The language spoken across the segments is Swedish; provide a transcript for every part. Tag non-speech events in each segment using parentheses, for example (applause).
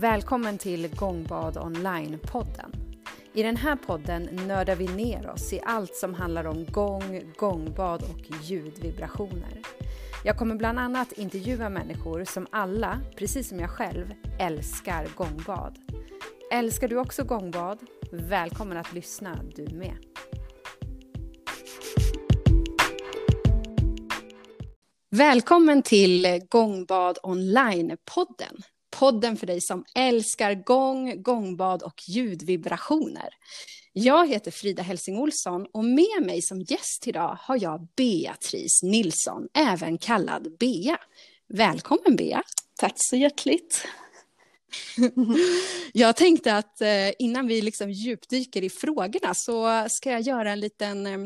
Välkommen till Gångbad Online-podden. I den här podden nördar vi ner oss i allt som handlar om gång, gångbad och ljudvibrationer. Jag kommer bland annat intervjua människor som alla, precis som jag själv, älskar gångbad. Älskar du också gångbad? Välkommen att lyssna du med. Välkommen till Gångbad Online-podden. Podden för dig som älskar gång, gångbad och ljudvibrationer. Jag heter Frida Helsing Olsson och med mig som gäst idag har jag Beatrice Nilsson, även kallad Bea. Välkommen Bea! Tack så hjärtligt! (laughs) jag tänkte att eh, innan vi liksom djupdyker i frågorna så ska jag göra en liten eh,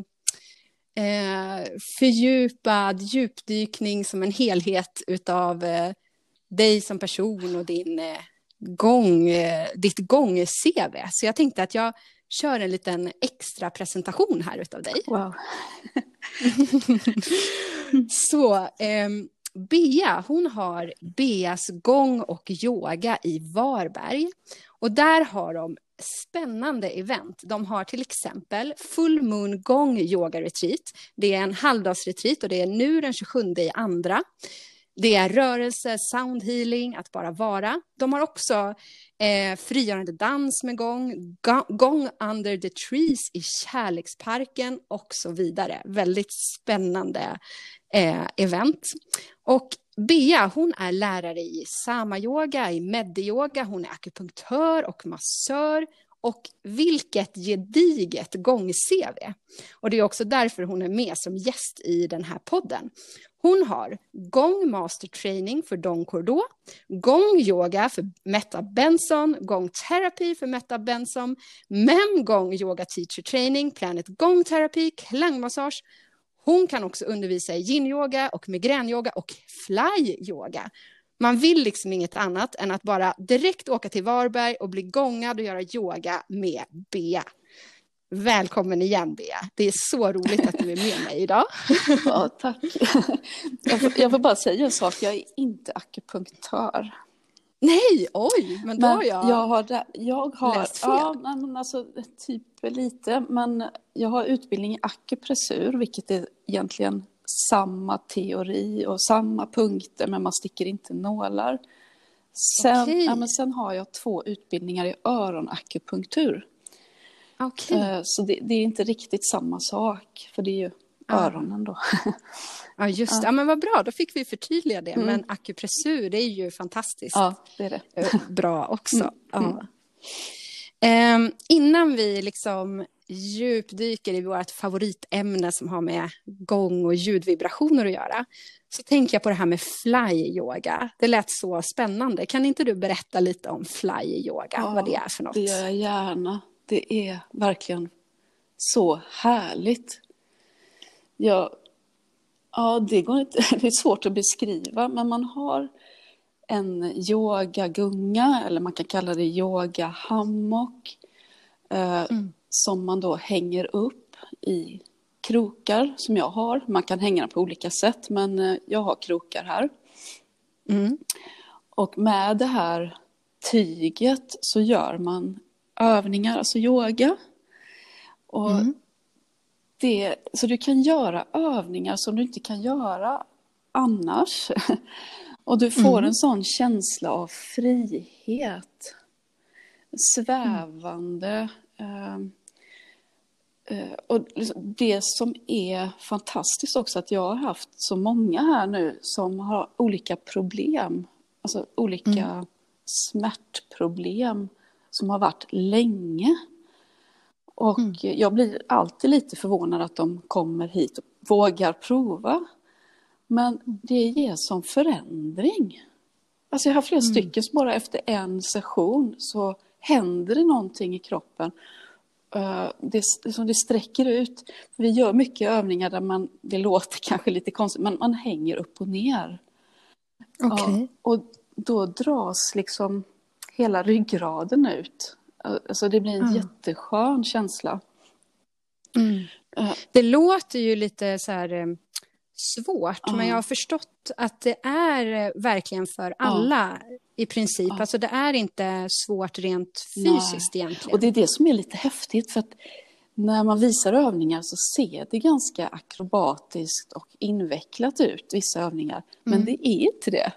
eh, fördjupad djupdykning som en helhet utav eh, dig som person och din eh, gång, eh, ditt gång-CV. Så jag tänkte att jag kör en liten extra presentation här utav dig. Wow. (laughs) så eh, Bea, hon har Beas gång och yoga i Varberg. Och där har de spännande event. De har till exempel Full Moon Gong Yoga Retreat. Det är en halvdagsretreat och det är nu den 27 i andra. Det är rörelse, sound healing, att bara vara. De har också eh, frigörande dans med gång, gång under the trees i Kärleksparken och så vidare. Väldigt spännande eh, event. Och Bea, hon är lärare i samayoga, i mediyoga, hon är akupunktör och massör och vilket gediget gång-CV. Och det är också därför hon är med som gäst i den här podden. Hon har gång master training för Don Cordo, gång yoga för Metta Benson, gång terapi för Metta Benson, mem gång yoga teacher training, planet gång terapi, klangmassage. Hon kan också undervisa i yin-yoga och migränyoga och fly-yoga. Man vill liksom inget annat än att bara direkt åka till Varberg och bli gångad och göra yoga med Bea. Välkommen igen, Bea. Det är så roligt att du är med mig idag. (laughs) Ja, tack. Jag får, jag får bara säga en sak, jag är inte akupunktör. Nej, oj, men då men har jag, jag har, jag har läst fel. Ja, men alltså, typ lite, men jag har utbildning i akupressur, vilket är egentligen samma teori och samma punkter, men man sticker inte nålar. Sen, Okej. ja, men sen har jag två utbildningar i öronakupunktur. Okej. Eh, Så det, det är inte riktigt samma sak, för det är ju Ah. öronen då. (laughs) Ja, just det. Ja, men vad bra, då fick vi förtydliga det. Mm. Men akupressur, det är ju fantastiskt Ja, det är det. eh, bra också. Mm, Ja. Ehm, innan vi liksom djupdyker i vårt favoritämne som har med gång och ljudvibrationer att göra, så tänker jag på det här med fly-yoga. Det lät så spännande. Kan inte du berätta lite om fly-yoga, Ja, vad det är för något? Det gör jag gärna. Det är verkligen så härligt. Jag, ja, det, går inte, (laughs) det är svårt att beskriva, men man har en yogagunga, eller man kan kalla det yogahammock, eh, Mm. som man då hänger upp i krokar som jag har. Man kan hänga dem på olika sätt, men eh, jag har krokar här. Mm. Och med det här tyget så gör man övningar, alltså yoga. Och Mm. det, så du kan göra övningar som du inte kan göra annars. (laughs) Och du får Mm. en sån känsla av frihet. Svävande. eh, och liksom det som är fantastiskt också att jag har haft så många här nu som har olika problem. Alltså olika smärtproblem som har varit länge. Och Mm. jag blir alltid lite förvånad att de kommer hit och vågar prova. Men det ger som förändring. Alltså jag har flera Mm. stycken som bara efter en session så händer det någonting i kroppen. Eh, Det, liksom det sträcker ut. Vi gör mycket övningar där man, det låter (laughs) kanske lite konstigt, men man hänger upp och ner. Okej. Ja, och då dras liksom hela ryggraden ut. Alltså det blir en Ja. jätteskön känsla. Mm. Eh, Det låter ju lite så här eh, svårt, Ja. men jag har förstått att det är eh, verkligen för alla i princip. Ja. Alltså det är inte svårt rent fysiskt Nej. egentligen. Och det är det som är lite häftigt för att när man visar övningar så ser det ganska akrobatiskt och invecklat ut, vissa övningar. Men mm. det är inte det.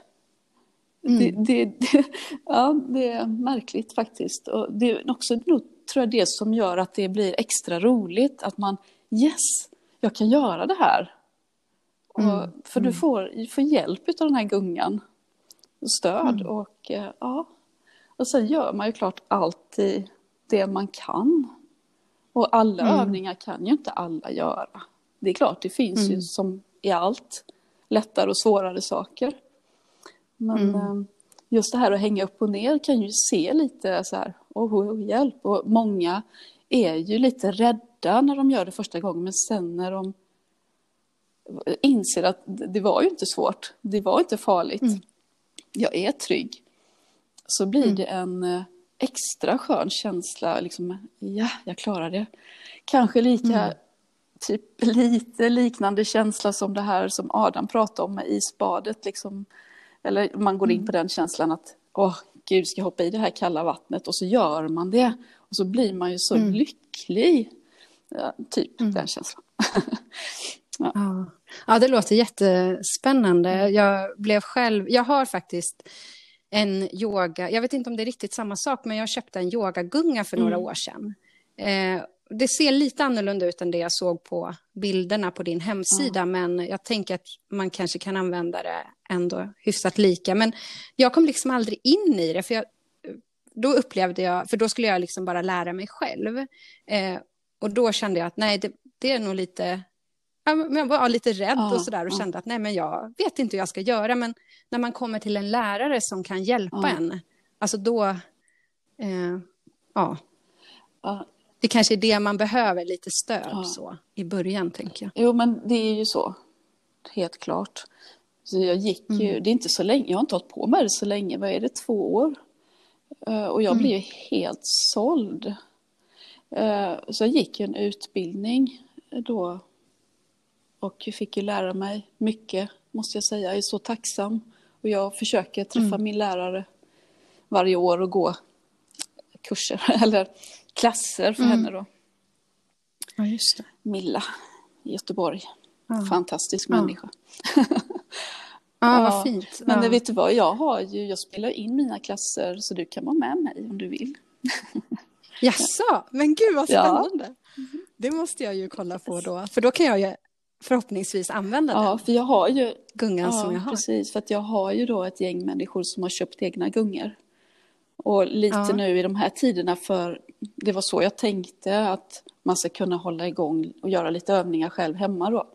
Mm. Det, det, det, (laughs) ja, det är märkligt faktiskt. Och det är också nog, tror jag, det som gör att det blir extra roligt. Att man, yes, jag kan göra det här. Mm. Och, för du mm. får, får hjälp av den här gungan. Stöd mm. och eh, ja. Och sen gör man ju klart alltid det man kan. Och alla mm. övningar kan ju inte alla göra. Det är klart, det finns mm. ju som i allt lättare och svårare saker. Men mm. Ehm, just det här att hänga upp och ner kan ju se lite så här, oh, oh, hjälp. Och många är ju lite rädda när de gör det första gången, men sen när de inser att det var ju inte svårt, det var inte farligt, mm. jag är trygg, så blir mm. det en eh, extra skön känsla, liksom, ja, jag klarar det. Kanske lika, mm. typ lite liknande känsla som det här som Adam pratade om med isbadet, liksom. Eller man går in mm. på den känslan att, åh, gud, ska jag hoppa i det här kalla vattnet? Och så gör man det. Och så blir man ju så mm. lycklig. Ja, typ mm. den känslan. (laughs) ja. ja. ja, det låter jättespännande. Mm. Jag blev själv, jag har faktiskt en yoga, jag vet inte om det är riktigt samma sak, men jag köpte en yogagunga för några mm. år sedan. Eh, det ser lite annorlunda ut än det jag såg på bilderna på din hemsida, mm. men jag tänker att man kanske kan använda det ändå hyfsat lika. Men jag kom liksom aldrig in i det, för jag, då upplevde jag, för då skulle jag liksom bara lära mig själv. Eh, och då kände jag att nej, det, det är nog lite jag var lite rädd ja, och sådär och ja. kände att nej men jag vet inte hur jag ska göra. Men när man kommer till en lärare som kan hjälpa ja. en, alltså då, eh, ja. Det kanske är det man behöver, lite stöd så i början tänker jag. Jo men det är ju så, helt klart. Så jag gick ju, mm. det är inte så länge, jag har inte hållit på med det så länge, vad är det, två år? Uh, och jag mm. blev helt såld. Uh, så jag gick en utbildning då och fick ju lära mig mycket, måste jag säga. Jag är så tacksam. Och jag försöker träffa mm. min lärare varje år och gå kurser (laughs) eller klasser för mm. henne då. Ja, just det. Milla i Göteborg. Ja. Fantastisk ja. människa. (laughs) Ja, vad fint. Men ja. vet du vad, jag har ju, jag spelar in mina klasser så du kan vara med mig om du vill. (laughs) Jaså, men gud vad spännande. Ja. Det måste jag ju kolla på då, för då kan jag ju förhoppningsvis använda den. Ja, för jag har ju gungan ja, som jag har. Precis, för att jag har ju då ett gäng människor som har köpt egna gungor. Och lite ja. nu i de här tiderna för det var så jag tänkte att man ska kunna hålla igång och göra lite övningar själv hemma då.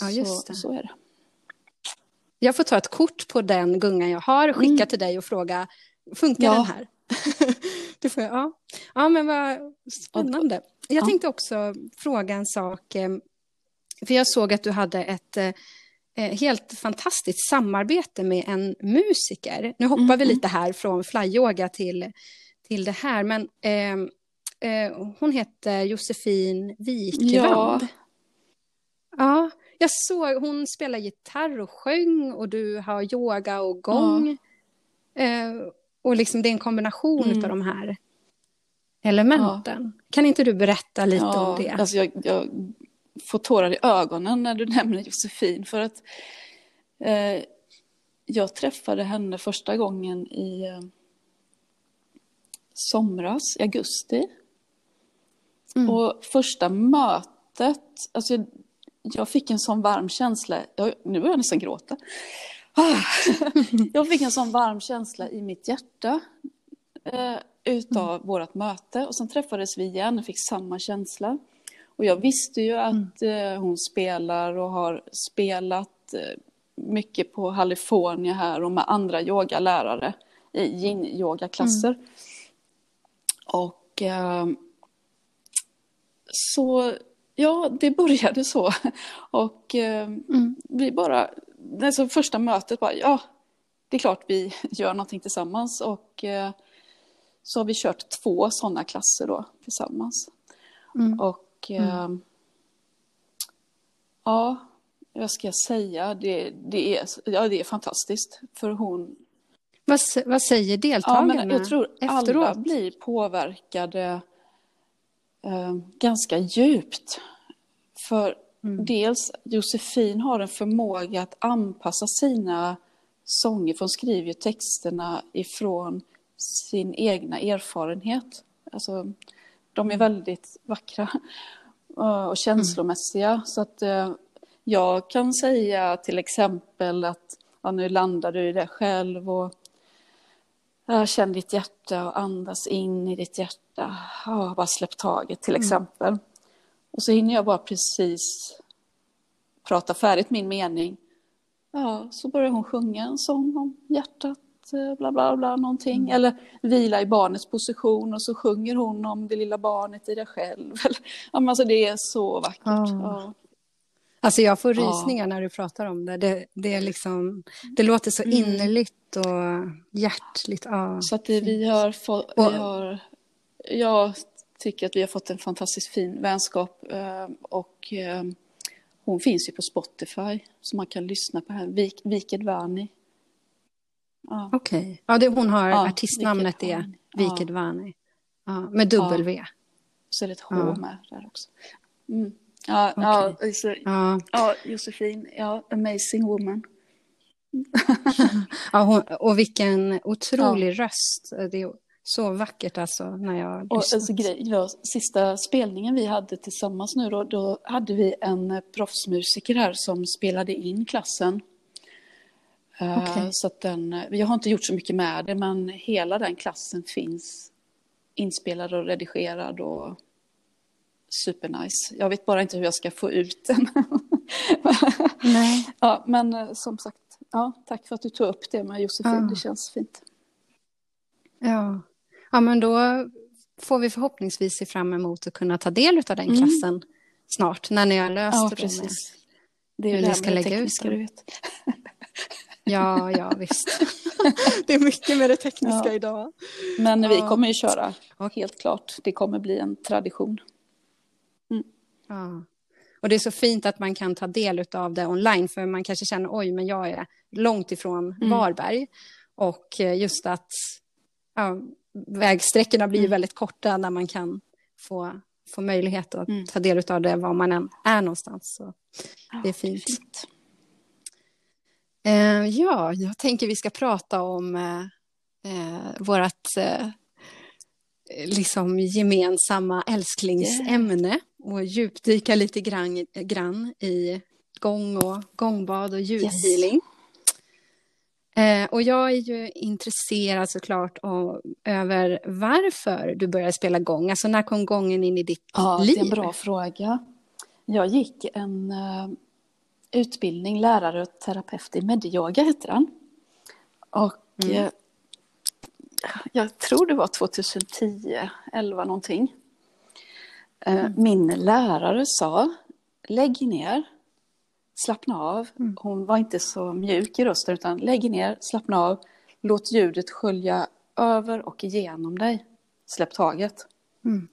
Ja, just det. Så, så är det. Jag får ta ett kort på den gungan jag har, skicka mm. till dig och fråga, funkar ja. den här? (laughs) det får jag, ja. ja, men vad spännande. Jag ja. tänkte också fråga en sak. Eh, för jag såg att du hade ett eh, eh, helt fantastiskt samarbete med en musiker. Nu hoppar mm. vi lite här från flyyoga till, till det här, men eh, eh, hon heter Josefin Wiklund. Ja. ja, jag såg, hon spelar gitarr och sjöng och du har yoga och gång. Ja. Eh, och liksom det är en kombination mm. av de här elementen. Ja. Kan inte du berätta lite om det? Alltså jag, jag får tårar i ögonen när du (laughs) nämner Josefin. För att eh, jag träffade henne första gången i eh, somras, i augusti. Mm. Och första mötet, alltså jag, jag, fick en sån varm känsla, jag, nu börjar jag nästan gråta. Ah, jag fick en sån varm känsla i mitt hjärta eh, utav mm. vårt möte. Och sen träffades vi igen och fick samma känsla. Och jag visste ju att mm. Eh, hon spelar och har spelat eh, mycket på California här och med andra yogalärare i yin-yogaklasser. Mm. Och eh, så, ja, det började så. (laughs) Och eh, mm. vi bara, alltså första mötet bara, ja, det är klart vi (laughs) gör någonting tillsammans. Och eh, så har vi kört två sådana klasser då tillsammans. Mm. Och mm. Eh, ja, vad ska jag säga? Det, det, är, ja, det är fantastiskt. För hon... Vad, vad säger deltagarna ja, men Jag tror efteråt? alla blir påverkade eh, ganska djupt. För mm. dels Josefin har en förmåga att anpassa sina sånger, för hon skriver ju texterna ifrån sin egna erfarenhet. Alltså, de är väldigt vackra eh, och känslomässiga. Mm. Så att eh, jag kan säga till exempel att ja, nu landar du i det själv och ja, känn ditt hjärta och andas in i ditt hjärta. Ja, bara släpp taget till mm. exempel. Och så hinner jag bara precis prata färdigt min mening. Ja, så börjar hon sjunga en sång om hjärtat, eh, bla bla bla någonting. Mm. Eller vila i barnets position och så sjunger hon om det lilla barnet i dig själv. (laughs) Ja, men alltså det är så vackert. Oh. Ja. Alltså jag får rysningar ja. när du pratar om det. Det, det, är liksom, det låter så mm. innerligt och hjärtligt. Ja. Så att det, vi har fått, vi har, jag tycker att vi har fått en fantastiskt fin vänskap eh, och eh, hon finns ju på Spotify så man kan lyssna på henne, Vik, Viked Vani. Ja. Okej, okay. ja, det, hon har ja, artistnamnet är Viked ja. Vani. Ja, med W. Ja. Så är det ett H med där också. Mm. Ja, okay. ja, så, ja. ja, Josefin, ja, amazing woman. (laughs) ja, hon, och vilken otrolig ja. röst. Det är så vackert alltså när jag och, alltså, grej, var, Sista spelningen vi hade tillsammans nu då, då hade vi en proffsmusiker här som spelade in klassen. Eh, okay. Uh, så den, jag har inte gjort så mycket med det men hela den klassen finns inspelad och redigerad och supernice. Jag vet bara inte hur jag ska få ut den. (laughs) Nej. ja, men eh, som sagt, ja, tack för att du tog upp det med Josefin. Ja. Det känns fint. Ja. ja, men då får vi förhoppningsvis se fram emot att kunna ta del av den mm. klassen mm. snart när ni har löst ja, precis. det. Det är hur ni ska lägga ut det. Du vet. (laughs) Ja, ja visst. (laughs) det är mycket med det tekniska ja. idag. Men vi kommer ju köra, helt klart. Det kommer bli en tradition. Ja. Och det är så fint att man kan ta del av det online, för man kanske känner oj, men jag är långt ifrån mm. Varberg. Och eh, just att ja, vägsträckorna blir mm. väldigt korta när man kan få, få möjlighet att mm. ta del av det var man än är någonstans. Så det är fint. Eh, ja, jag tänker vi ska prata om eh, eh vårt eh, liksom gemensamma älsklingsämne. Yeah och djupdyka lite grann, grann i gång och gångbad och ljudhealing. Yes. Eh, och jag är ju intresserad såklart av, över varför du började spela gång. Alltså när kom gången in i ditt ja, liv? Det är en bra fråga. Jag gick en uh, utbildning, lärare och terapeut i medyoga heter den. Och mm. Jag tror det var 2010, 11 någonting. Eh, mm. Min lärare sa, lägg ner, slappna av. Mm. Hon var inte så mjuk i rösten utan lägg ner, slappna av, låt ljudet skölja över och igenom dig. Släpp taget. Mm.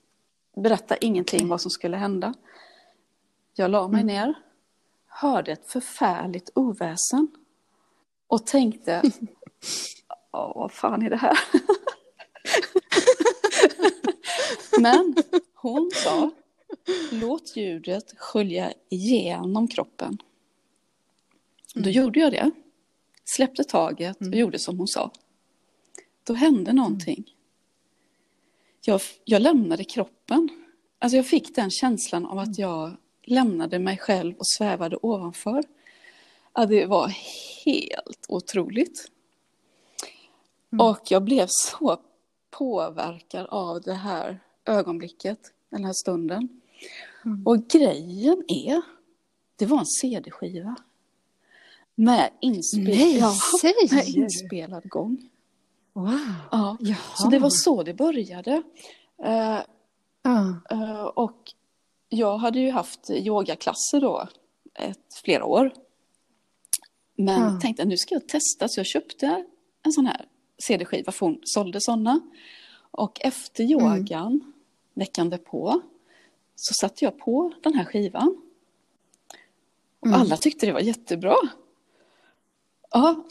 Berätta ingenting vad som skulle hända. Jag la mig mm. ner, hörde ett förfärligt oväsen och tänkte, (laughs) vad fan är det här? (laughs) Men hon sa, låt ljudet skölja igenom kroppen. Då mm. gjorde jag det. Släppte taget och mm. gjorde som hon sa. Då hände någonting. Mm. Jag, jag lämnade kroppen. Alltså jag fick den känslan av att mm. jag lämnade mig själv och svävade ovanför. Ja, det var helt otroligt. Mm. Och jag blev så påverkad av det här ögonblicket, den här stunden. Mm. Och grejen är, det var en CD-skiva. Med, inspel Nej, ja, med inspelad gång. Wow. Ja. Så det var så det började. Uh, uh, och jag hade ju haft yogaklasser då ett, flera år. Men uh. tänkte nu ska jag testa så jag köpte en sån här CD-skiva för hon sålde sådana. Och efter mm. yogan, mm. veckan därpå, så satte jag på den här skivan. Och mm. alla tyckte det var jättebra. Ja.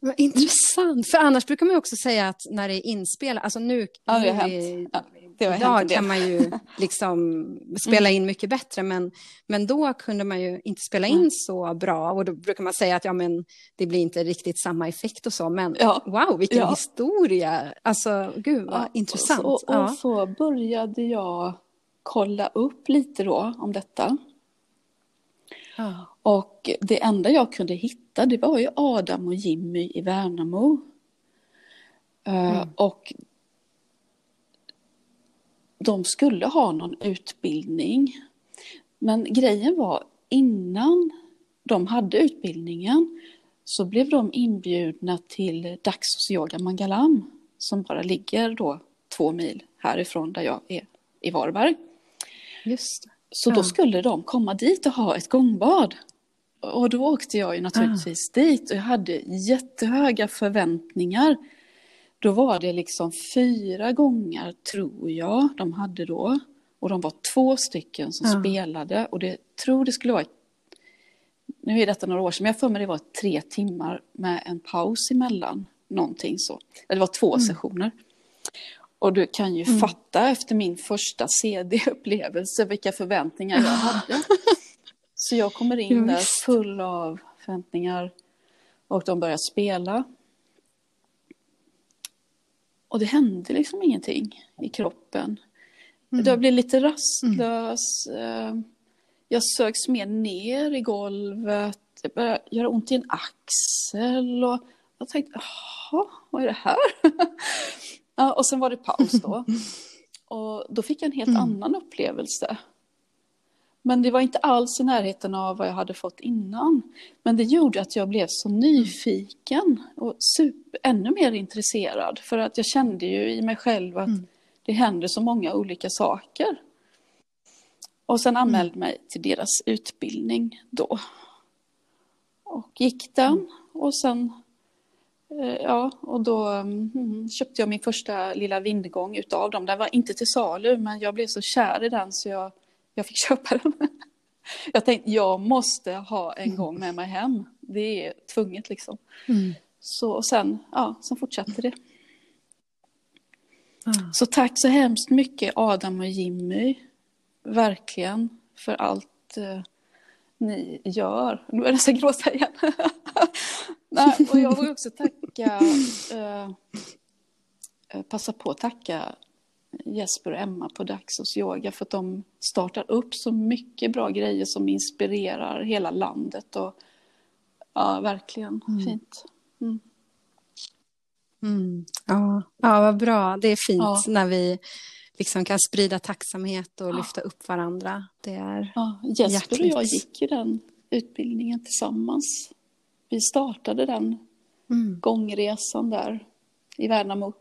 Vad intressant, för annars brukar man också säga att när det är inspelat, alltså nu, Ja, det nu hänt. Ja, idag kan man ju (laughs) liksom spela in mycket bättre, men, men då kunde man ju inte spela in Mm. så bra och då brukar man säga att ja, men det blir inte riktigt samma effekt och så, men Ja. wow, vilken Ja. historia! Alltså, gud vad Ja, intressant. Och, och, ja. och så började jag kolla upp lite då om detta. Och det enda jag kunde hitta det var ju Adam och Jimmy i Värnamo. Eh, Mm. Och de skulle ha någon utbildning. Men grejen var innan de hade utbildningen så blev de inbjudna till Daxos Yoga Mangalam som bara ligger då två mil härifrån där jag är i Varberg. Just. Så Ja. då skulle de komma dit och ha ett gångbad. Och då åkte jag ju naturligtvis dit och jag hade jättehöga förväntningar. Då var det liksom fyra gånger, tror jag, de hade då. Och de var två stycken som Ja. spelade och det tror det skulle vara, nu är detta några år sedan, men jag för mig det var tre timmar med en paus emellan. Någonting så. Det var två sessioner. Och du kan ju Mm. fatta efter min första CD-upplevelse vilka förväntningar jag hade. (laughs) Så jag kommer in där full av förväntningar och de börjar spela. Och det hände liksom ingenting i kroppen. Jag blev lite rastlös. eh, Jag sögs mer ner i golvet. Det började göra ont i en axel. Och jag tänkte, jaha, vad är det här? (laughs) ja, och sen var det paus då. (laughs) Och då fick jag en helt annan upplevelse. Men det var inte alls i närheten av vad jag hade fått innan. Men det gjorde att jag blev så nyfiken och super, ännu mer intresserad. För att jag kände ju i mig själv att det händer så många olika saker. Och sen anmälde mig till deras utbildning då. Och gick den och sen eh, Ja, och då mm, köpte jag min första lilla vindgång utav dem. Den var inte till salu, men jag blev så kär i den så jag, jag fick köpa den. Jag tänkte, jag måste ha en gång med mig hem. Det är tvunget liksom. Mm. Så och sen, ja, sen fortsatte det. Ja. Så tack så hemskt mycket Adam och Jimmy. Verkligen för allt eh, ni gör. Nu är jag nästan gråta igen. (laughs) Nej, och jag vill också tacka, eh, eh, passa på att tacka Jesper och Emma på Daxos Yoga för att de startar upp så mycket bra grejer som inspirerar hela landet. Och, ja, verkligen fint. Mm. Ja. ja, vad bra. Det är fint Ja. när vi liksom kan sprida tacksamhet och lyfta upp varandra. Det är... Ja, Jesper och jag Hjärtligt. gick ju den utbildningen tillsammans. Vi startade den Mm. gångresan där i Värnamo.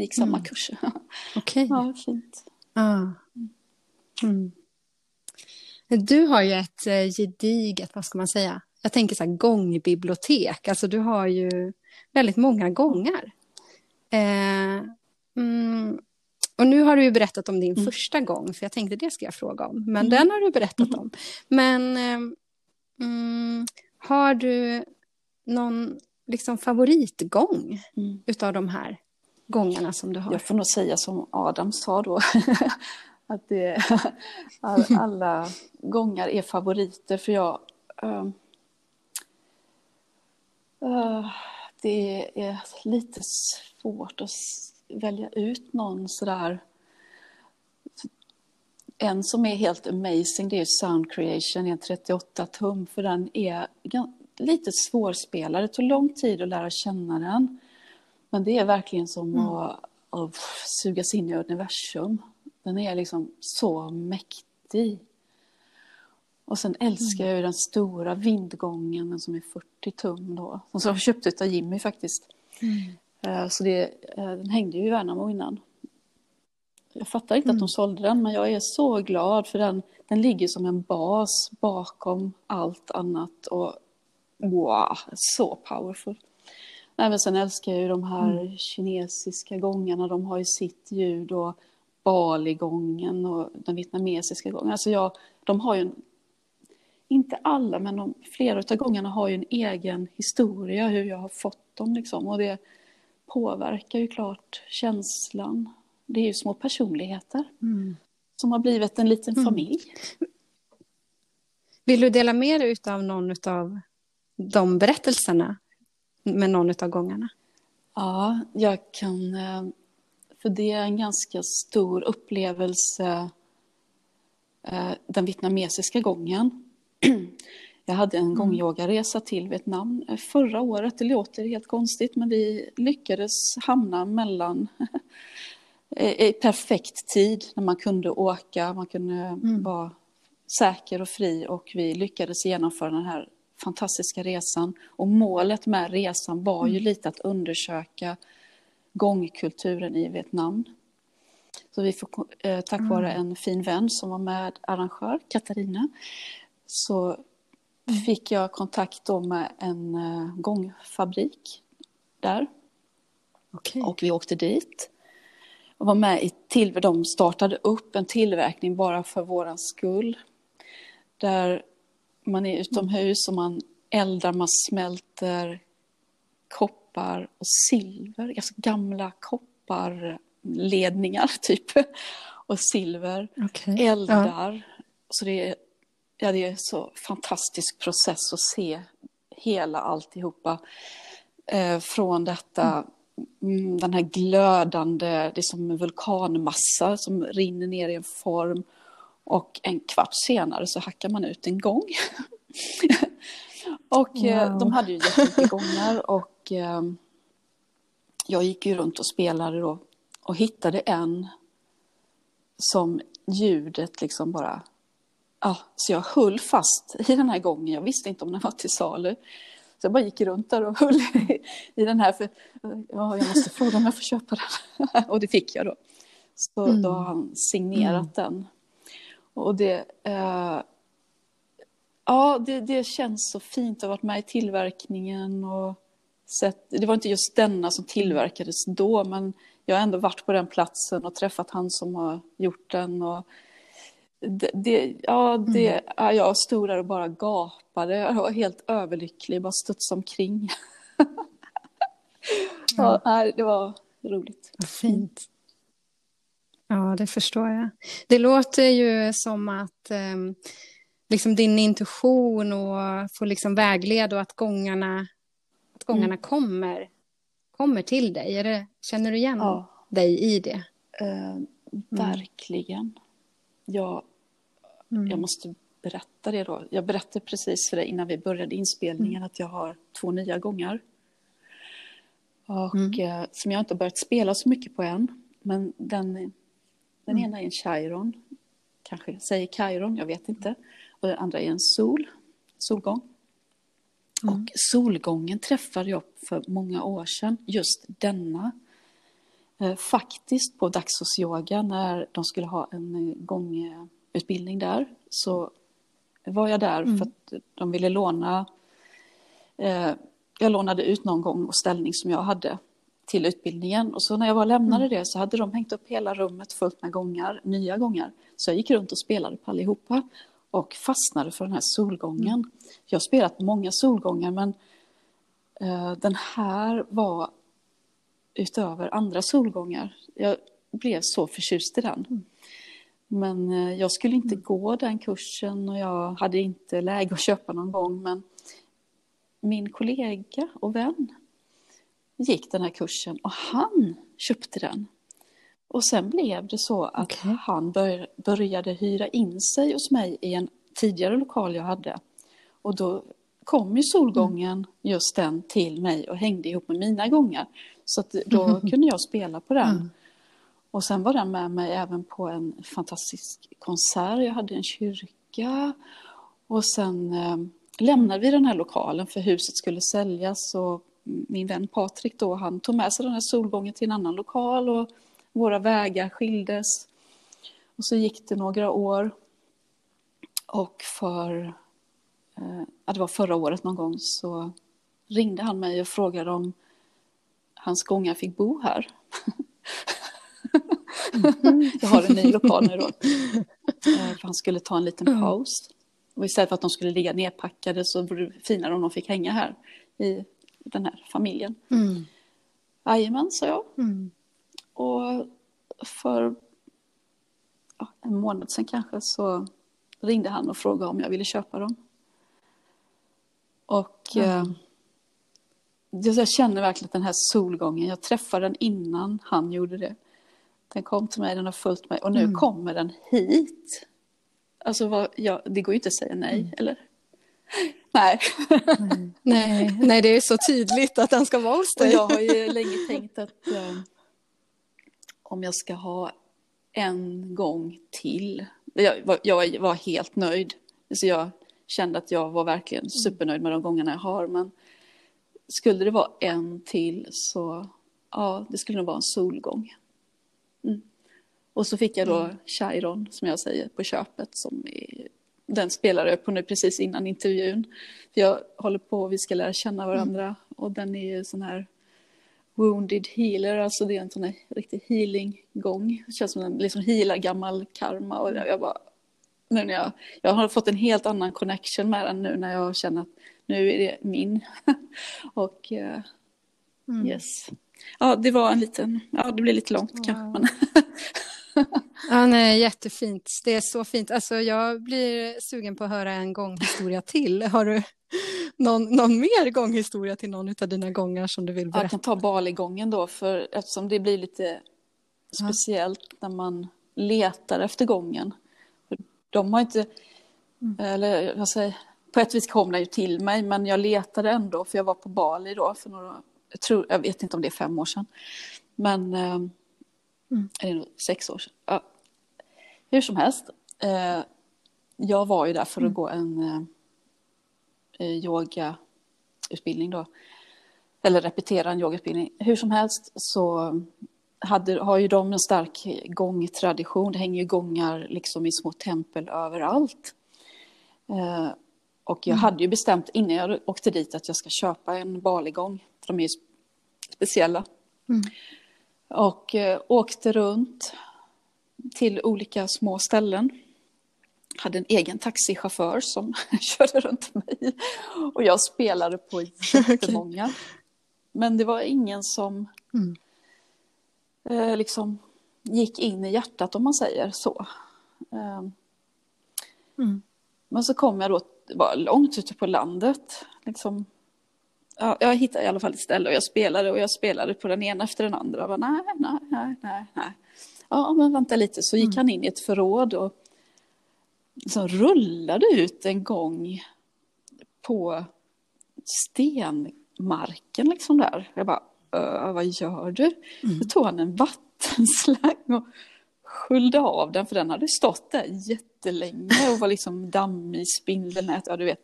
Gick samma kurs. (laughs) Okej. ja, fint. Ja. Mm. Du har ju ett eh, gediget, vad ska man säga? Jag tänker så här gångbibliotek. Alltså du har ju väldigt många gångar. Eh, mm, och nu har du ju berättat om din första gång, för jag tänkte det ska jag fråga om. Men den har du berättat om. Men eh, mm, har du någon liksom favoritgång Mm. utav de här gångarna som du har? Jag får nog säga som Adam sa då. (laughs) att det, (laughs) all, alla gångar är favoriter för jag... ehm, eh, det är lite svårt att välja ut någon sådär. En som är helt amazing det är Sound Creation i en 38 tum för den är lite svårspelad. Det tog lång tid att lära känna den. Men det är verkligen som att, att sugas in i universum. Den är liksom så mäktig. Och sen älskar jag ju den stora vindgången, den som är 40 tum då. Som jag köpte av Jimmy faktiskt. Eh, Så det, eh, den hängde ju i Värnamo innan. Jag fattar inte att de sålde den, men jag är så glad för den, den ligger som en bas bakom allt annat. Och wow, så powerful. Nej, men sen älskar jag ju de här kinesiska gångarna, de har ju sitt ljud och Bali-gången och den vietnamesiska gången. Alltså jag, de har ju en inte alla, men de, flera av gångerna har ju en egen historia hur jag har fått dem. Liksom. Och det påverkar ju klart känslan. Det är ju små personligheter mm. som har blivit en liten mm. familj. Vill du dela med dig av någon av de berättelserna med någon av gångerna? Ja, jag kan. Eh, för det är en ganska stor upplevelse eh, den vietnamesiska gången. (clears throat) Jag hade en mm. gångyogaresa till Vietnam eh, förra året. Det låter helt konstigt, men vi lyckades hamna mellan (laughs) i perfekt tid när man kunde åka, man kunde mm. vara säker och fri och vi lyckades genomföra den här fantastiska resan. Och målet med resan var ju mm. lite att undersöka gångkulturen i Vietnam. Så vi får, eh, tack vare mm. en fin vän som var med arrangör, Katarina, så fick jag kontakt då med en eh, gångfabrik där. Okay. Och vi åkte dit. Och var med i till, de startade upp en tillverkning bara för våran skull. Där man är utomhus och man eldar, man smälter koppar och silver, alltså gamla kopparledningar (laughs) typ. Och silver, okay. eldar. Ja. Så det är, ja, det är så fantastisk process att se hela alltihopa. Eh, från detta, mm. den här glödande, det är som en vulkanmassa som rinner ner i en form. Och en kvart senare så hackar man ut en gång. (laughs) och eh, wow. de hade ju jättemycket gångar och eh, jag gick ju runt och spelade då och hittade en som ljudet liksom bara... Ja, så jag höll fast i den här gången. Jag visste inte om den var till salu. Så jag bara gick runt där och höll i den här. För, ja, jag måste fråga om jag får köpa den. (laughs) och det fick jag då. Så mm. då har han signerat mm. den. Och det, eh, ja, det, det, känns så fint att ha varit med i tillverkningen. Och sett, det var inte just denna som tillverkades då, men jag har ändå varit på den platsen och träffat han som har gjort den. Och det, det ja, det, mm. ja, jag stod där och bara gapade. Jag var helt överlycklig, bara studsade omkring. (laughs) ja, ja, det var roligt. Fint. Ja, det förstår jag. Det låter ju som att eh, liksom din intuition och får liksom vägleda och att gångarna, att gångarna mm. kommer, kommer till dig. Det, känner du igen ja. dig i det? Eh, verkligen. Jag, mm. jag måste berätta det då. Jag berättade precis för dig innan vi började inspelningen mm. att jag har två nya gångar. Och mm. eh, som jag inte börjat spela så mycket på än. Men den den mm. ena är en chiron, kanske säger chiron, jag vet inte. Och den andra är en sol, solgång. Mm. Och solgången träffade jag för många år sedan, just denna. Eh, faktiskt på Daxos yoga när de skulle ha en eh, gångutbildning där så var jag där mm. för att de ville låna eh, jag lånade ut någon gång och ställning som jag hade till utbildningen. Och så när jag var lämnade mm. det så hade de hängt upp hela rummet fullt med gångar, nya gångar. Så jag gick runt och spelade på allihopa och fastnade för den här solgången. Mm. Jag har spelat många solgångar men uh, den här var utöver andra solgångar. Jag blev så förtjust i den. Mm. Men uh, jag skulle inte mm. gå den kursen och jag hade inte läge att köpa någon gång. Men min kollega och vän gick den här kursen och han köpte den. Och sen blev det så att okay. han bör, började hyra in sig hos mig i en tidigare lokal jag hade. Och då kom ju solgången, mm. just den, till mig och hängde ihop med mina gångar. Så då mm. kunde jag spela på den. Mm. Och sen var den med mig även på en fantastisk konsert. Jag hade en kyrka. Och sen eh, lämnade vi den här lokalen för huset skulle säljas. Och min vän Patrik då, han tog med sig den här solgången till en annan lokal och våra vägar skildes. Och så gick det några år. Och för, eh, ja, det var förra året någon gång, så ringde han mig och frågade om hans gångar fick bo här. Jag har en ny lokal nu då. (laughs) Eh, för han skulle ta en liten paus. och istället för att de skulle ligga nedpackade så vore det finare om de fick hänga här i den här familjen. Mm. Jajamän, sa jag. Mm. Och för ja, en månad sedan kanske så ringde han och frågade om jag ville köpa dem. Och Mm. eh, jag känner verkligen den här solgången, jag träffade den innan han gjorde det. Den kom till mig, den har följt mig och nu Mm. kommer den hit. Alltså vad, ja, det går ju inte att säga nej, Mm. eller? (laughs) Nej. Nej, nej, det är så tydligt att den ska vara hos dig. jag har ju (laughs) länge tänkt att eh, om jag ska ha en gång till. Jag var, jag var helt nöjd. Så jag kände att jag var verkligen supernöjd med de gångerna jag har. Men skulle det vara en till så ja, det skulle nog vara en solgång. Mm. Och så fick jag då Chiron, som jag säger, på köpet. Som är, den spelade jag på nu precis innan intervjun. För jag håller på, vi ska lära känna varandra. Och den är ju sån här wounded healer, alltså det är en sån här riktig healing-gång. Det känns som en liksom healar gammal karma. Och jag, bara, nu när jag, jag har fått en helt annan connection med den nu när jag känner att nu är det min. (laughs) och eh, Mm. yes. Ja, det var en liten, ja det blev lite långt kanske. Men, (laughs) Ja, nej, jättefint. Det är så fint. Alltså, jag blir sugen på att höra en gånghistoria till. Har du någon, någon mer gånghistoria till någon av dina gångar som du vill jag berätta? kan ta Bali-gången då, för eftersom det blir lite speciellt när man letar efter gången. De har inte, eller jag säger, på ett vis kom den ju till mig, men jag letade ändå, för jag var på Bali då för några, jag, tror, jag vet inte om det är fem år sedan, men eh, Mm. är det nog sex år sedan? Ja. Hur som helst, eh, jag var ju där för att gå en eh, eh, yogautbildning då, eller repetera en yogautbildning. Hur som helst så hade, har ju de en stark gångtradition. Det hänger ju gångar liksom i små tempel överallt. Eh, och jag hade ju bestämt innan jag åkte dit att jag ska köpa en baligång. De är ju speciella. Mm. Och eh, åkte runt till olika små ställen. Hade en egen taxichaufför som (laughs) körde runt mig. Och jag spelade på jättemånga. (laughs) Men det var ingen som Mm. eh, liksom gick in i hjärtat om man säger så. Eh, Mm. men så kom jag då, var långt ute på landet. Liksom, ja, jag hittade i alla fall ett ställe och jag spelade och jag spelade på den ena efter den andra. Jag bara, nej, nej, nej, nej. Ja, men vänta lite. Så gick Mm. han in i ett förråd och liksom rullade ut en gång på stenmarken liksom där. Jag bara, "Ö, vad gör du? Mm. Då tog han en vattenslang och sköljde av den för den hade stått där jättelänge och var liksom dammig spindelnät, ja du vet.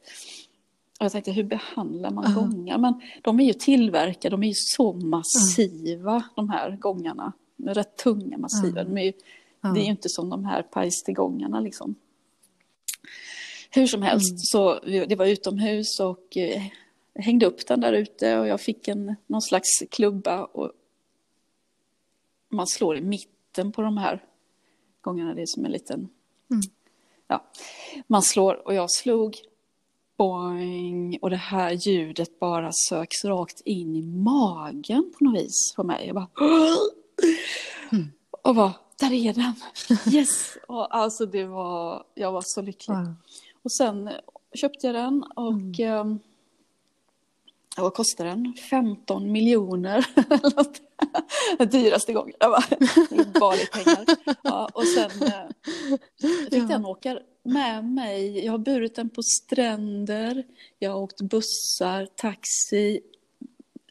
Och jag tänkte, hur behandlar man Ja. gångar? Men de är ju tillverkade, de är ju så massiva de här gångarna. De är rätt tunga, massiva. Ja. De är ju, Ja. Det är ju inte som de här pajstegångarna liksom. Hur som helst, Mm. så det var utomhus och eh, jag hängde upp den där ute och jag fick en, någon slags klubba och man slår i mitten på de här gångerna. Det är som en liten... Mm. Ja, man slår och jag slog boing och det här ljudet bara söks rakt in i magen på något vis på mig. Jag bara... Mm. Och bara, där är den! (laughs) Yes! Och alltså det var, jag var så lycklig. Wow. Och sen eh, köpte jag den och Mm. eh, ja, vad kostade den? 15 miljoner. (laughs) dyraste gången. Jag bara, det är bara lite pengar. Ja, och sen eh, fick Ja. den åka med mig. Jag har burit den på stränder. Jag har åkt bussar, taxi,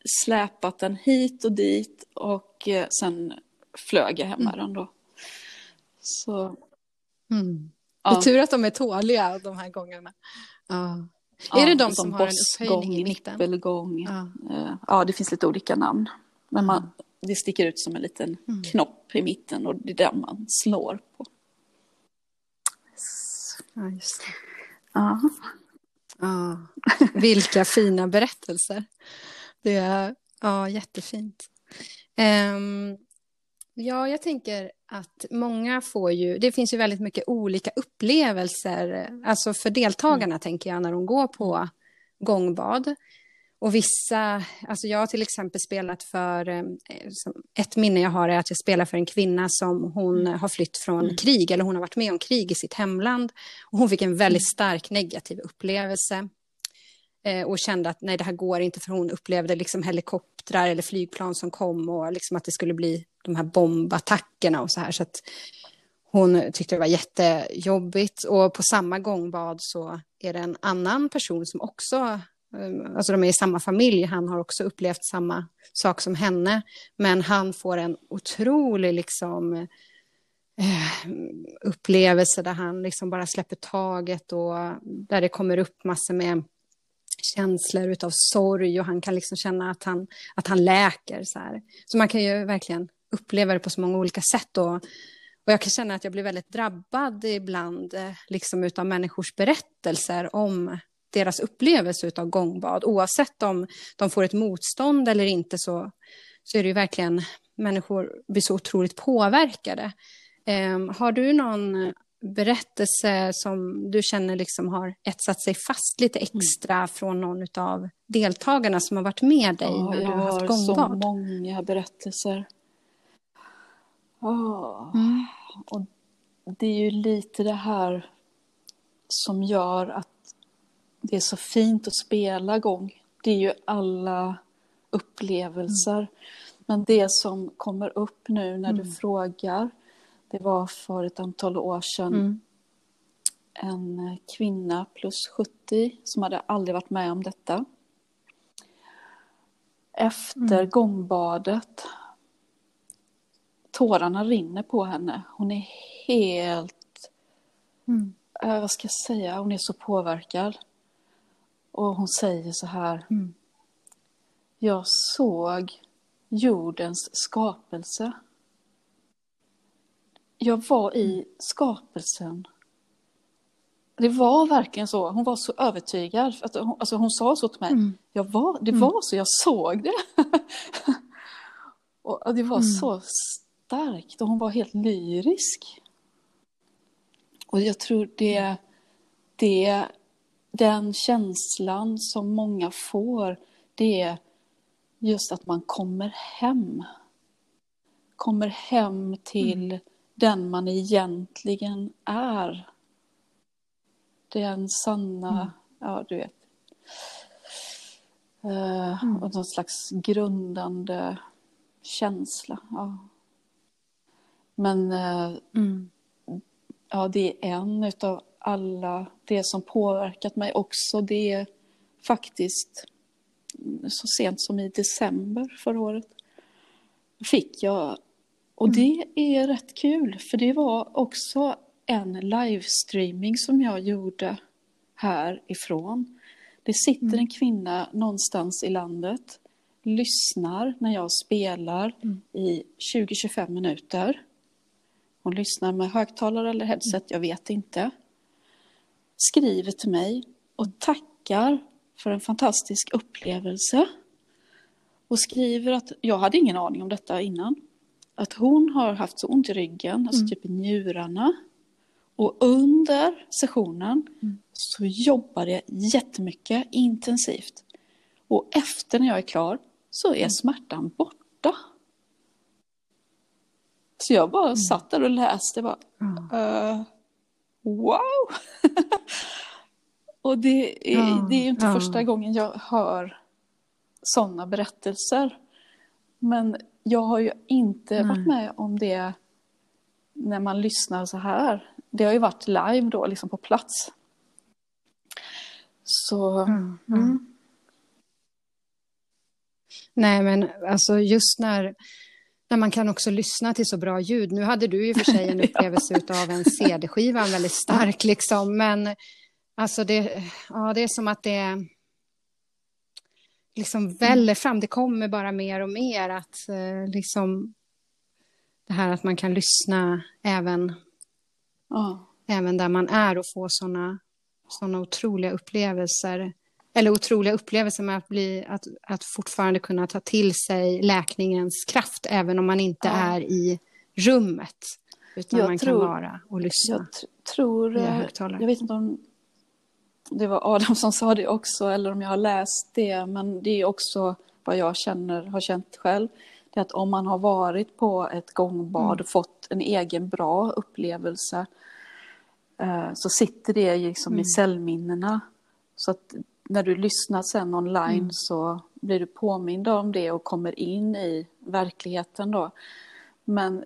släpat den hit och dit och eh, sen flög jag hem med den då. Så, Mm. ja. Det är tur att de är tåliga, de här gångarna. Ja. Ja, är det de som som har en upphöjning i mitten? nippelgång. Ja. Eh, Ja, det finns lite olika namn. Men man, det sticker ut som en liten Mm. knopp i mitten och det är där man slår på. Ja, just det. Ja. Vilka fina berättelser. Det är ja, jättefint. Ehm, Ja, jag tänker att många får ju, det finns ju väldigt mycket olika upplevelser, alltså för deltagarna mm. tänker jag, när de går på gångbad. Och vissa, alltså jag har till exempel spelat för, eh, ett minne jag har är att jag spelar för en kvinna som hon mm. har flytt från mm. krig, eller hon har varit med om krig i sitt hemland. Och hon fick en väldigt mm. stark negativ upplevelse Eh, och kände att nej, det här går inte, för hon upplevde liksom helikoptrar eller flygplan som kom och liksom att det skulle bli de här bombattackerna och så här. Så att hon tyckte det var jättejobbigt och på samma gång bad så är det en annan person som också eh, alltså de är i samma familj, han har också upplevt samma sak som henne. Men han får en otrolig liksom, eh, upplevelse där han liksom bara släpper taget och där det kommer upp massor med känslor utav sorg och han kan liksom känna att han, att han läker. Så, här. så man kan ju verkligen uppleva det på så många olika sätt. Och, och jag kan känna att jag blir väldigt drabbad ibland eh, liksom utav människors berättelser om deras upplevelse av gångbad. Oavsett om de får ett motstånd eller inte så, så är det ju verkligen människor blir så otroligt påverkade. Um, har du någon berättelse som du känner liksom har etsat sig fast lite mm. extra mm. från någon av deltagarna som har varit med dig ja, när du har haft gångbad? Jag har så många berättelser. Oh. Mm. Och det är ju lite det här som gör att det är så fint att spela gång. Det är ju alla upplevelser. Mm. Men det som kommer upp nu när mm. du frågar, det var för ett antal år sedan mm. en kvinna plus 70 som hade aldrig varit med om detta. Efter mm. gångbadet, tårarna rinner på henne. Hon är helt, mm. eh, vad ska jag säga, hon är så påverkad. Och hon säger så här. Mm. Jag såg jordens skapelse. Jag var i mm. skapelsen. Det var verkligen så. Hon var så övertygad. Att hon, alltså hon sa så till mig. Mm. Jag var, det mm. var så, jag såg det. (laughs) och det var mm. så starkt och hon var helt lyrisk. Och jag tror det, det den känslan som många får, det är just att man kommer hem. Kommer hem till mm. Den man egentligen är. Den sanna, mm. ja du vet. Uh, mm. Och någon slags grundande känsla. Ja. Men uh, ja, det är en utav alla det som påverkat mig också. Det är faktiskt så sent som i december förra året fick jag, och mm. det är rätt kul för det var också en livestreaming som jag gjorde härifrån. Det sitter mm. en kvinna någonstans i landet, lyssnar när jag spelar mm. i 20-25 minuter. Hon lyssnar med högtalare eller headset, jag vet inte skriver till mig och tackar för en fantastisk upplevelse. Och skriver att, jag hade ingen aning om detta innan, att hon har haft så ont i ryggen, alltså mm. typ i njurarna. Och under sessionen mm. så jobbar jag jättemycket, intensivt. Och efter när jag är klar så är mm. smärtan borta. Så jag bara mm. satt där och läste. Bara, uh, wow! (laughs) och det är, det är ju inte första gången jag hör sådana berättelser. Men jag har ju inte Nej. varit med om det när man lyssnar så här. Det har ju varit live då, liksom på plats. Så... Mm, mm. Nej, men alltså just när när man kan också lyssna till så bra ljud. Nu hade du ju för sig en (laughs) upplevelse ja. av en CD-skiva, väldigt stark liksom, men alltså det, ja, det är som att det liksom väller fram, det kommer bara mer och mer att eh, liksom det här att man kan lyssna även, ja. även där man är och få sådana såna otroliga upplevelser eller otroliga upplevelser med att, bli, att, att fortfarande kunna ta till sig läkningens kraft, även om man inte ja. är i rummet. Utan Jag man tror- kan vara och lyssna. Jag t- tror, eh, jag vet inte om det var Adam som sa det också eller om jag har läst det, men det är också vad jag känner, har känt själv. Det är att om man har varit på ett gångbad Mm. och fått en egen bra upplevelse eh, så sitter det liksom Mm. i cellminnena. Så att när du lyssnar sen online Mm. så blir du påmind om det och kommer in i verkligheten då. Men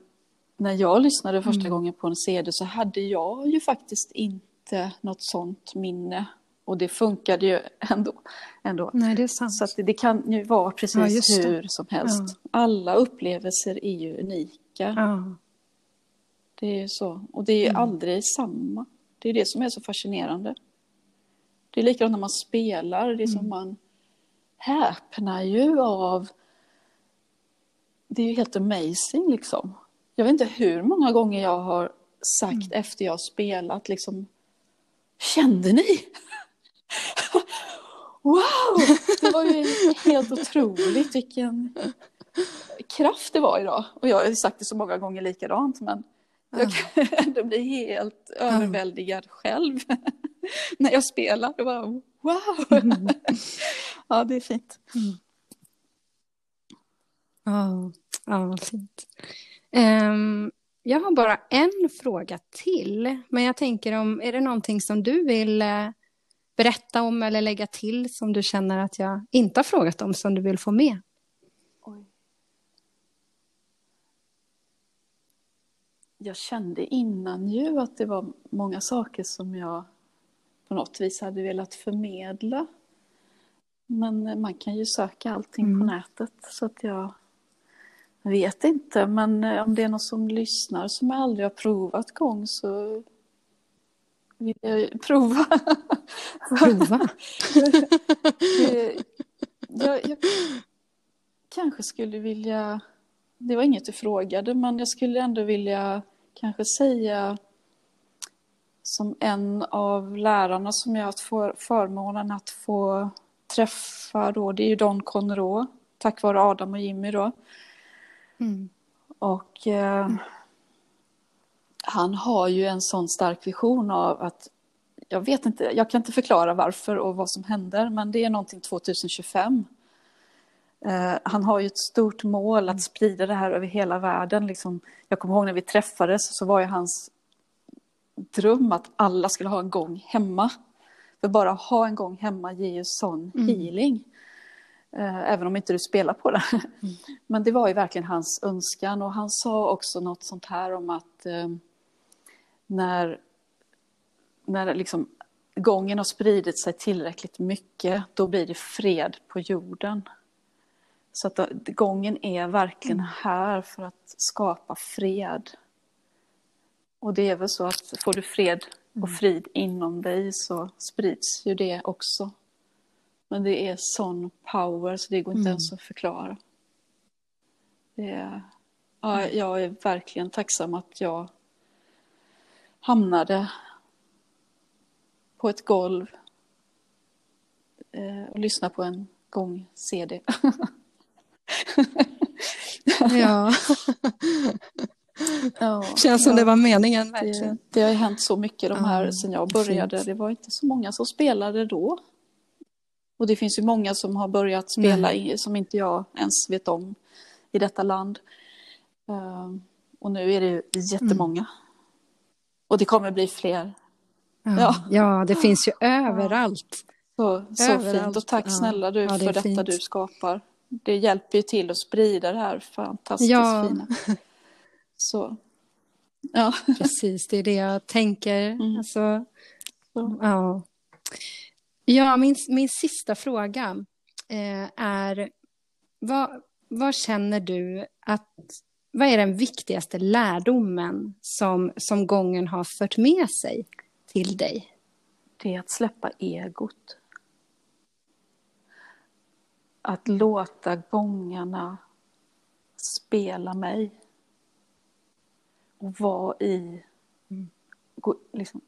när jag lyssnade första Mm. gången på en CD så hade jag ju faktiskt inte något sånt minne. Och det funkade ju ändå. ändå. Nej, det är sant. Så det, det kan ju vara Ja, precis det. hur som helst. Alla upplevelser är ju unika. ja. Det är ju så. Och det är ju Mm. aldrig samma. Det är det som är så fascinerande. Det är likadant när man spelar. Det är som Mm. man häpnar ju av... Det är ju helt amazing liksom. Jag vet inte hur många gånger jag har sagt Mm. efter jag har spelat liksom Kände ni? (laughs) wow! Det var ju helt otroligt vilken kraft det var idag. Och jag har sagt det så många gånger likadant men jag kan (laughs) ändå bli helt överväldigad själv (laughs) när jag spelar. Det bara, wow! ja, det är fint. Ja, ja vad fint. Ehm, jag har bara en fråga till. Men jag tänker om, är det någonting som du vill eh, berätta om eller lägga till som du känner att jag inte har frågat om som du vill få med? Oj. Jag kände innan ju att det var många saker som jag på något vis hade velat förmedla. Men man kan ju söka allting på Mm. nätet så att jag vet inte. Men eh, om det är någon som lyssnar som aldrig har provat gång så vill jag prova. (laughs) Prova. (laughs) Eh, jag, jag kanske skulle vilja, det var inget du frågade, men jag skulle ändå vilja kanske säga som en av lärarna som jag har haft för, förmånen att få träffa då, det är ju Don Conroe, tack vare Adam och Jimmy då. Mm. Och eh, han har ju en sån stark vision av att jag vet inte, jag kan inte förklara varför och vad som händer, men det är någonting 2025. Eh, han har ju ett stort mål att sprida det här över hela världen. Liksom, jag kommer ihåg när vi träffades så var ju hans dröm att alla skulle ha en gång hemma. För bara att ha en gång hemma ger ju sån Mm. healing. Eh, även om inte du spelar på det. Men det var ju verkligen hans önskan och han sa också något sånt här om att eh, när, när liksom gången har spridit sig tillräckligt mycket då blir det fred på jorden. Så att gången är verkligen här för att skapa fred. Och det är väl så att får du fred och frid inom dig så sprids ju det också. Men det är sån power så det går inte Mm. ens att förklara. Det är, ja, jag är verkligen tacksam att jag hamnade på ett golv eh, och lyssnade på en gång CD. (laughs) Ja, (laughs) Ja, känns som ja. det var meningen verkligen. Det, det har hänt så mycket de här Ja, sen jag började. Det var inte så många som spelade då. Och det finns ju många som har börjat spela i, som inte jag ens vet om i detta land. Ehm, och nu är det jättemånga. Och det kommer bli fler. Ja, Ja. ja det finns ju överallt. Så, så Överallt. fint. Och tack snälla du Ja, det för detta fint. du skapar. Det hjälper ju till att sprida det här fantastiskt Ja. fina. Så. Ja. Precis, det är det jag tänker. Mm. Alltså, Så. ja. Ja, min, min sista fråga eh, är vad, vad känner du att vad är den viktigaste lärdomen som, som gången har fört med sig till dig? Det är att släppa egot. Att låta gångarna spela mig. Och vara i, gå, liksom,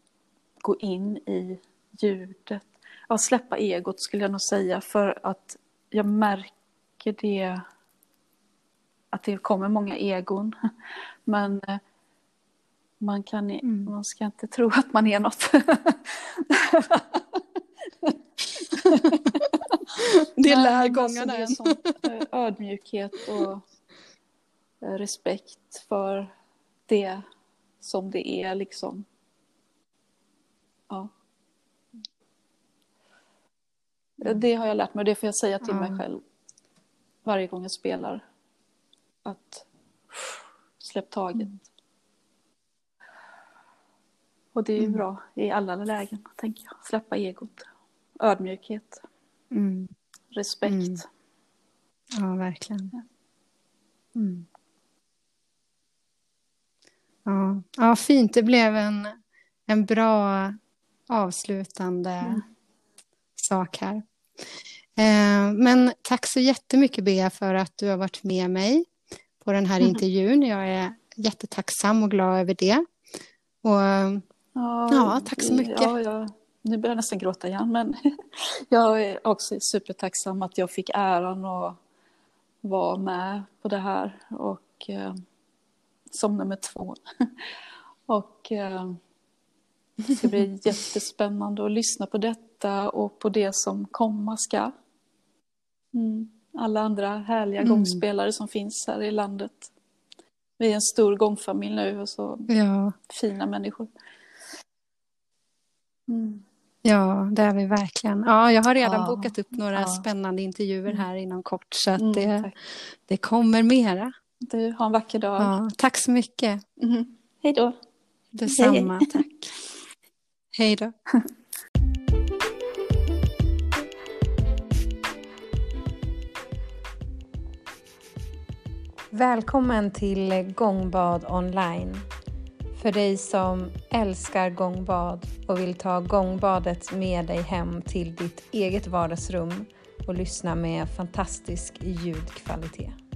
gå in i ljudet. Ja, släppa egot skulle jag nog säga för att jag märker det att det kommer många egon. (laughs) Men eh, man, kan, Mm. man ska inte tro att man är något. Det är (laughs) Nej, lärgångarna men än. alltså, eh, ödmjukhet och eh, respekt för det som det är liksom. Ja. Det har jag lärt mig och det får jag säga till mig Ja. själv varje gång jag spelar. Att släpp taget. Och det är ju Mm. bra i alla lägen, tänker jag. Släppa egot. Ödmjukhet, Mm. respekt. Mm. Ja, verkligen. Mm. Ja. ja, fint. Det blev en, en bra avslutande Mm. sak här. Eh, men tack så jättemycket, Bea, för att du har varit med mig på den här Mhm. intervjun. Jag är jättetacksam och glad över det. Och Ja, tack så mycket. Ja, jag, nu börjar jag nästan gråta igen, men (laughs) jag är också supertacksam att jag fick äran att vara med på det här och eh, som nummer två. (laughs) och eh, det ska bli (laughs) jättespännande att lyssna på detta och på det som komma ska. Mm. Alla andra härliga Mm. gångspelare som finns här i landet. Vi är en stor gångfamilj nu och så ja, fina människor. Mm. ja, det är vi verkligen. Ja, jag har redan Ja, bokat upp några ja. spännande intervjuer här inom kort, så att Mm, det, tack. det kommer mera. Du, ha en vacker dag. Ja, tack så mycket. Mhm. Hej då. Detsamma, tack. Hej då. (laughs) Välkommen till Gångbad online. För dig som älskar gångbad och vill ta gångbadet med dig hem till ditt eget vardagsrum och lyssna med fantastisk ljudkvalitet.